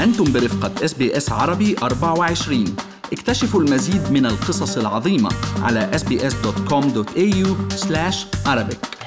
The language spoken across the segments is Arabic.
أنتم برفقة SBS عربي 24 اكتشفوا المزيد من القصص العظيمة على sbs.com.au arabic.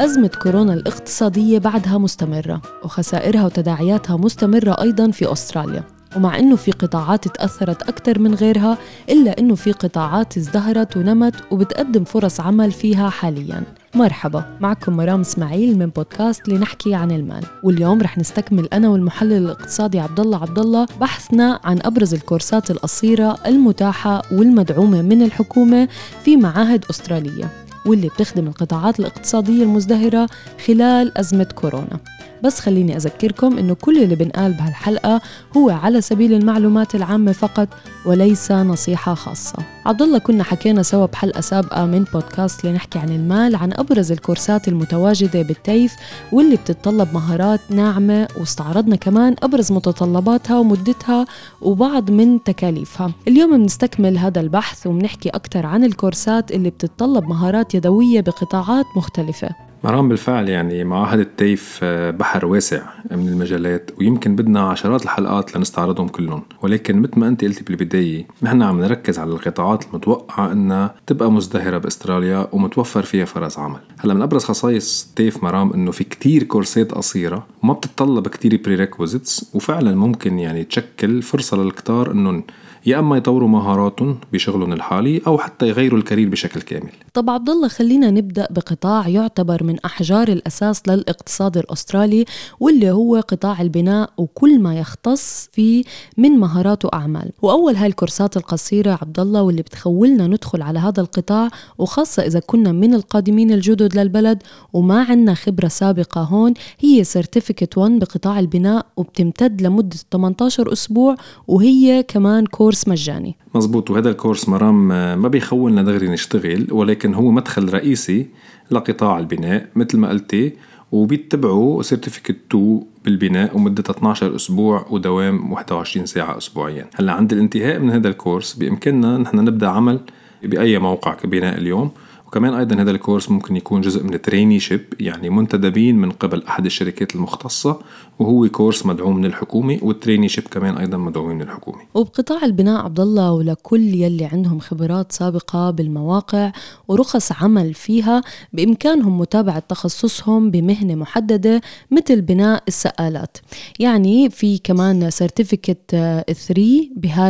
أزمة كورونا الاقتصادية بعدها مستمرة وخسائرها وتداعياتها مستمرة أيضا في أستراليا. ومع أنه في قطاعات تأثرت أكثر من غيرها إلا أنه في قطاعات ازدهرت ونمت وبتقدم فرص عمل فيها حالياً. مرحبا معكم مرام إسماعيل من بودكاست لنحكي عن المال واليوم رح نستكمل أنا والمحلل الاقتصادي عبد الله عبد الله بحثنا عن أبرز الكورسات القصيرة المتاحة والمدعومة من الحكومة في معاهد أسترالية واللي بتخدم القطاعات الاقتصادية المزدهرة خلال أزمة كورونا. بس خليني أذكركم إنه كل اللي بنقال بهالحلقة هو على سبيل المعلومات العامة فقط وليس نصيحة خاصة. عبد الله كنا حكينا سوا بحلقة سابقة من بودكاست لنحكي عن المال عن أبرز الكورسات المتواجدة بالتيف واللي بتتطلب مهارات ناعمة واستعرضنا كمان أبرز متطلباتها ومدتها وبعض من تكاليفها. اليوم بنستكمل هذا البحث وبنحكي أكثر عن الكورسات اللي بتتطلب مهارات يدوية بقطاعات مختلفة. مرام بالفعل يعني معاهد التيف آه، بحر واسع من المجالات ويمكن بدنا عشرات الحلقات لنستعرضهم كلهم. ولكن مثل ما انت قلتي بالبداية نحن عم نركز على القطاعات المتوقعة إنها تبقى مزدهرة بأستراليا ومتوفر فيها فرص عمل. هلأ من أبرز خصائص TAFE مرام إنه في كتير كورسات قصيرة وما بتتطلب كتير prerequisites وفعلا ممكن يعني تشكل فرصة للكتار إنهم يا أما يطوروا مهاراتهم بشغلهم الحالي أو حتى يغيروا ال career بشكل كامل. طب عبد الله خلينا نبدأ بقطاع يعتبر من أحجار الأساس للاقتصاد الأسترالي واللي هو قطاع البناء وكل ما يختص فيه من مهارات وأعمال. وأول هاي الكورسات القصيرة عبد الله واللي بتخولنا ندخل على هذا القطاع وخاصة إذا كنا من القادمين الجدد للبلد وما عندنا خبرة سابقة هون هي certificate 1 بقطاع البناء وبتمتد لمدة 18 أسبوع وهي كمان كورس كورس مجاني. مزبوط وهذا الكورس مرام ما بيخولنا دغري نشتغل ولكن هو مدخل رئيسي لقطاع البناء مثل ما قلتي وبيتبعوا certificate 2 بالبناء ومدتها 12 أسبوع ودوام 21 ساعة اسبوعيا. هلأ عند الانتهاء من هذا الكورس بإمكاننا نحن نبدأ عمل بأي موقع كبناء اليوم. وكمان أيضا هذا الكورس ممكن يكون جزء من traineeship يعني منتدبين من قبل أحد الشركات المختصة وهو كورس مدعوم من الحكومة وال traineeship كمان أيضا مدعوم من الحكومة. وبقطاع البناء عبد الله ولكل يلي عندهم خبرات سابقة بالمواقع ورخص عمل فيها بإمكانهم متابعة تخصصهم بمهنة محددة مثل بناء السقالات يعني في كمان سيرتيفيكت 3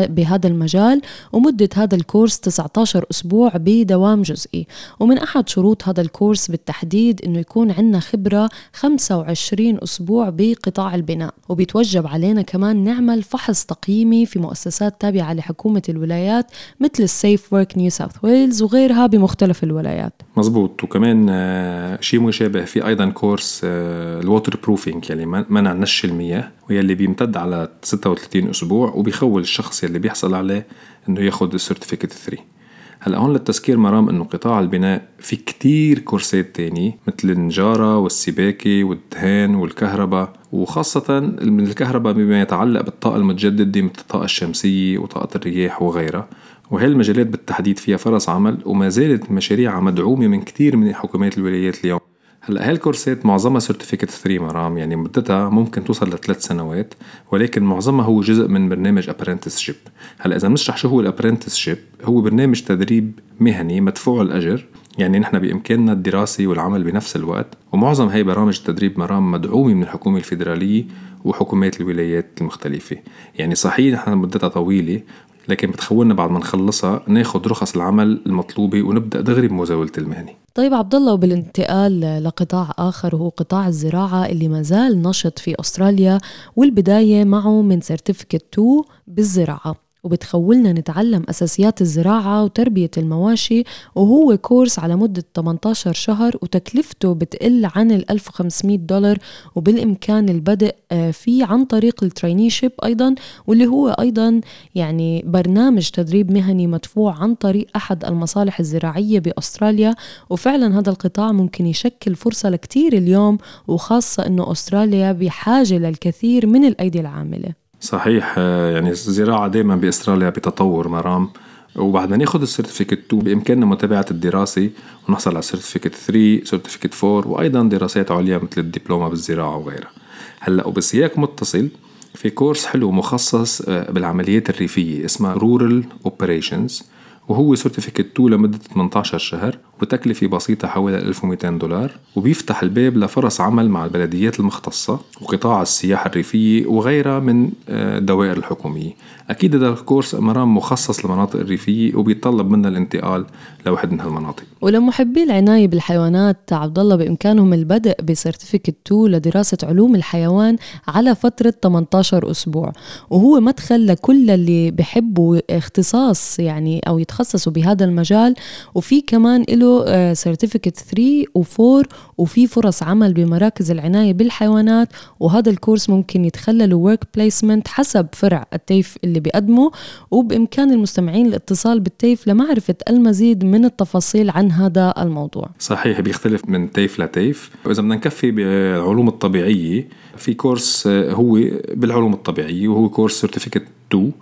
بهذا المجال ومدة هذا الكورس 19 أسبوع بدوام جزئي. ومن أحد شروط هذا الكورس بالتحديد أنه يكون عندنا خبرة 25 أسبوع بقطاع البناء. وبيتوجب علينا كمان نعمل فحص تقييمي في مؤسسات تابعة لحكومة الولايات مثل ال SafeWork New South Wales وغيرها بمختلف الولايات. مزبوط. وكمان آه، شيء مشابه في أيضا كورس ال waterproofing يعني منع نش المياه واللي بيمتد على 36 أسبوع وبيخول الشخص يلي بيحصل عليه إنه ياخذ ال certificate 3 هلا هون للتذكير مرام إنه قطاع البناء في كتير كورسات تاني مثل النجارة والسباكة والدهان والكهرباء وخاصة من الكهرباء بما يتعلق بالطاقة المتجددة مثل الطاقة الشمسية وطاقة الرياح وغيرها. وهي المجالات بالتحديد فيها فرص عمل وما زالت مشاريعها مدعومة من كتير من حكومات الولايات اليوم. هلا هالكورسات معظمها certificate 3 مرام يعني مدتها ممكن توصل لثلاث سنوات ولكن معظمها هو جزء من برنامج apprenticeship هلا إذا بنشرح شو هو ال apprenticeship هو برنامج تدريب مهني مدفوع الأجر يعني نحن بإمكاننا الدراسة والعمل بنفس الوقت ومعظم هي برامج التدريب مرام مدعومة من الحكومة الفيدرالية وحكومات الولايات المختلفة. يعني صحيح نحن مدتها طويلة لكن بتخولنا بعد ما نخلصها ناخد رخص العمل المطلوبة ونبدأ دغري بمزاولة المهنة. طيب عبد الله وبالانتقال لقطاع آخر وهو قطاع الزراعة اللي ما زال نشط في أستراليا والبداية معه من سيرتيفيكت 2 بالزراعة. وبتخولنا نتعلم أساسيات الزراعة وتربية المواشي وهو كورس على مدة 18 شهر وتكلفته بتقل عن ال 1500 دولار وبالإمكان البدء آه، فيه عن طريق ال traineeship أيضا واللي هو أيضا يعني برنامج تدريب مهني مدفوع عن طريق أحد المصالح الزراعية بأستراليا. وفعلا هذا القطاع ممكن يشكل فرصة لكتير اليوم وخاصة أنه أستراليا بحاجة للكثير من الأيدي العاملة. صحيح آه، يعني الزراعة دائما بأستراليا بتطور مرام. وبعد ما ناخذ ال certificate 2 بإمكاننا متابعة الدراسة ونحصل على certificate 3 certificate 4 وأيضا دراسات عليا مثل الدبلومة بالزراعة وغيرها. هلأ وبسياق متصل في كورس حلو مخصص آه، بالعمليات الريفية اسمها rural operations وهو certificate 2 لمدة 18 شهر. وتكلفة بسيطة حوالي 1200 دولار وبيفتح الباب لفرص عمل مع البلديات المختصة وقطاع السياحة الريفية وغيرها من الدوائر آه، الحكومية. أكيد هذا الكورس مرام مخصص للمناطق الريفية وبيتطلب منا الانتقال لوحد من هالمناطق. ولمحبي العناية بالحيوانات عبد الله بإمكانهم البدء ب certificate 2 لدراسة علوم الحيوان على فترة 18 أسبوع. وهو مدخل لكل اللي بحبوا اختصاص يعني أو يتخصصوا بهذا المجال. وفي كمان له certificate 3 و4 وفي فرص عمل بمراكز العناية بالحيوانات وهذا الكورس ممكن يتخلل work placement حسب فرع ال TAFE اللي بيقدمه. وبإمكان المستمعين الاتصال بال TAFE لمعرفة المزيد من التفاصيل عن هذا الموضوع. صحيح بيختلف من TAFE ل TAFE. وإذا بدنا نكفي بالعلوم الطبيعية في كورس آه، هو بالعلوم الطبيعية وهو كورس certificate 2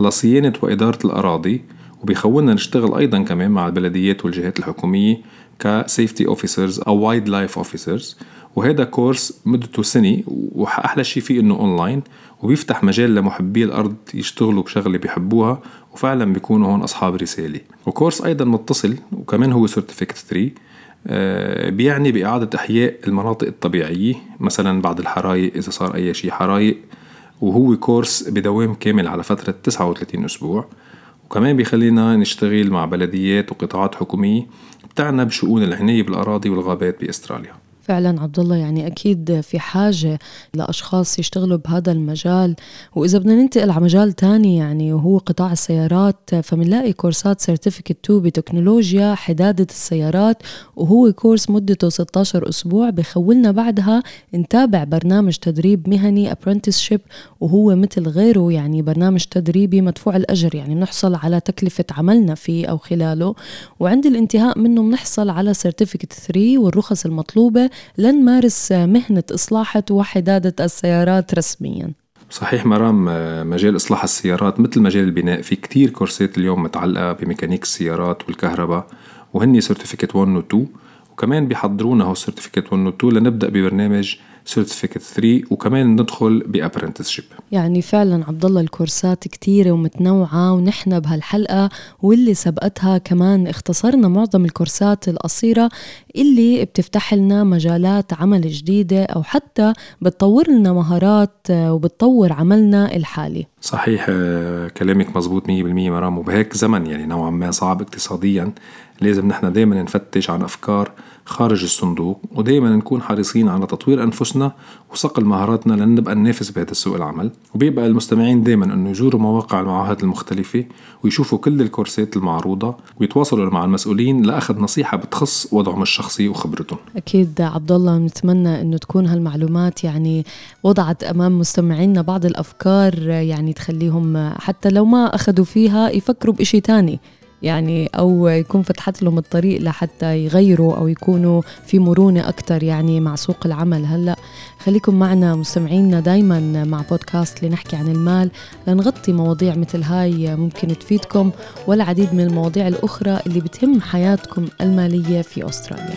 لصيانة وإدارة الأراضي. وبيخولنا نشتغل أيضا كمان مع البلديات والجهات الحكومية ك safety officers أو wildlife officers وهذا كورس مدته سنة وأحلى شيء فيه إنه اونلاين وبيفتح مجال لمحبي الأرض يشتغلوا بشغلة بيحبوها وفعلا بيكونوا هون أصحاب رسالة. وكورس أيضا متصل وكمان هو سيرتيفيكت 3 آه، بيعني بإعادة إحياء المناطق الطبيعية مثلا بعد الحرايق إذا صار أي شيء حرايق وهو كورس بدوام كامل على فترة 39 أسبوع. وكمان بيخلينا نشتغل مع بلديات وقطاعات حكومية بتعنى بشؤون العناية بالأراضي والغابات بأستراليا. فعلا عبد الله يعني أكيد في حاجة لأشخاص يشتغلوا بهذا المجال. وإذا بدنا ننتقل على مجال تاني يعني وهو قطاع السيارات فمنلاقي كورسات certificate 2 بتكنولوجيا حدادة السيارات وهو كورس مدته 16 أسبوع بخولنا بعدها نتابع برنامج تدريب مهني apprenticeship وهو مثل غيره يعني برنامج تدريبي مدفوع الأجر يعني بنحصل على تكلفة عملنا فيه أو خلاله. وعند الانتهاء منه بنحصل على certificate 3 والرخص المطلوبة لنمارس مهنة إصلاح وحدادة السيارات رسمياً. صحيح مرام مجال إصلاح السيارات مثل مجال البناء في كتير كورسات اليوم متعلقة بميكانيك السيارات والكهرباء وهني certificate 1 و 2 وكمان بيحضرونا هو certificate 1 و 2 لنبدأ ببرنامج certificate 3 وكمان ندخل ب apprenticeship. يعني فعلا عبد الله الكورسات كثيره ومتنوعة ونحن بهالحلقة واللي سبقتها كمان اختصرنا معظم الكورسات القصيرة اللي بتفتح لنا مجالات عمل جديدة أو حتى بتطور لنا مهارات وبتطور عملنا الحالي. صحيح آه، كلامك مزبوط 100% مرام. وبهيك زمن يعني نوعا ما صعب اقتصاديا لازم نحن دايما نفتش عن أفكار خارج الصندوق ودايما نكون حريصين على تطوير أنفسنا وصقل مهاراتنا لنبقى ننافس بهذا سوق العمل. وبيبقى المستمعين دايما أنه يزوروا مواقع المعاهد المختلفة ويشوفوا كل الكورسات المعروضة ويتواصلوا مع المسؤولين لأخذ نصيحة بتخص وضعهم الشخصي وخبرتهم. أكيد عبد الله نتمنى أنه تكون هالمعلومات يعني وضعت أمام مستمعينا بعض الأفكار يعني تخليهم حتى لو ما أخذوا فيها يفكروا بإشي تاني. يعني أو يكون فتحت لهم الطريق لحتى يغيروا أو يكونوا في مرونة أكثر يعني مع سوق العمل. هلأ خليكم معنا مستمعينا دايما مع بودكاست لنحكي عن المال. لنغطي مواضيع مثل هاي ممكن تفيدكم والعديد من المواضيع الأخرى اللي بتهم حياتكم المالية في أستراليا.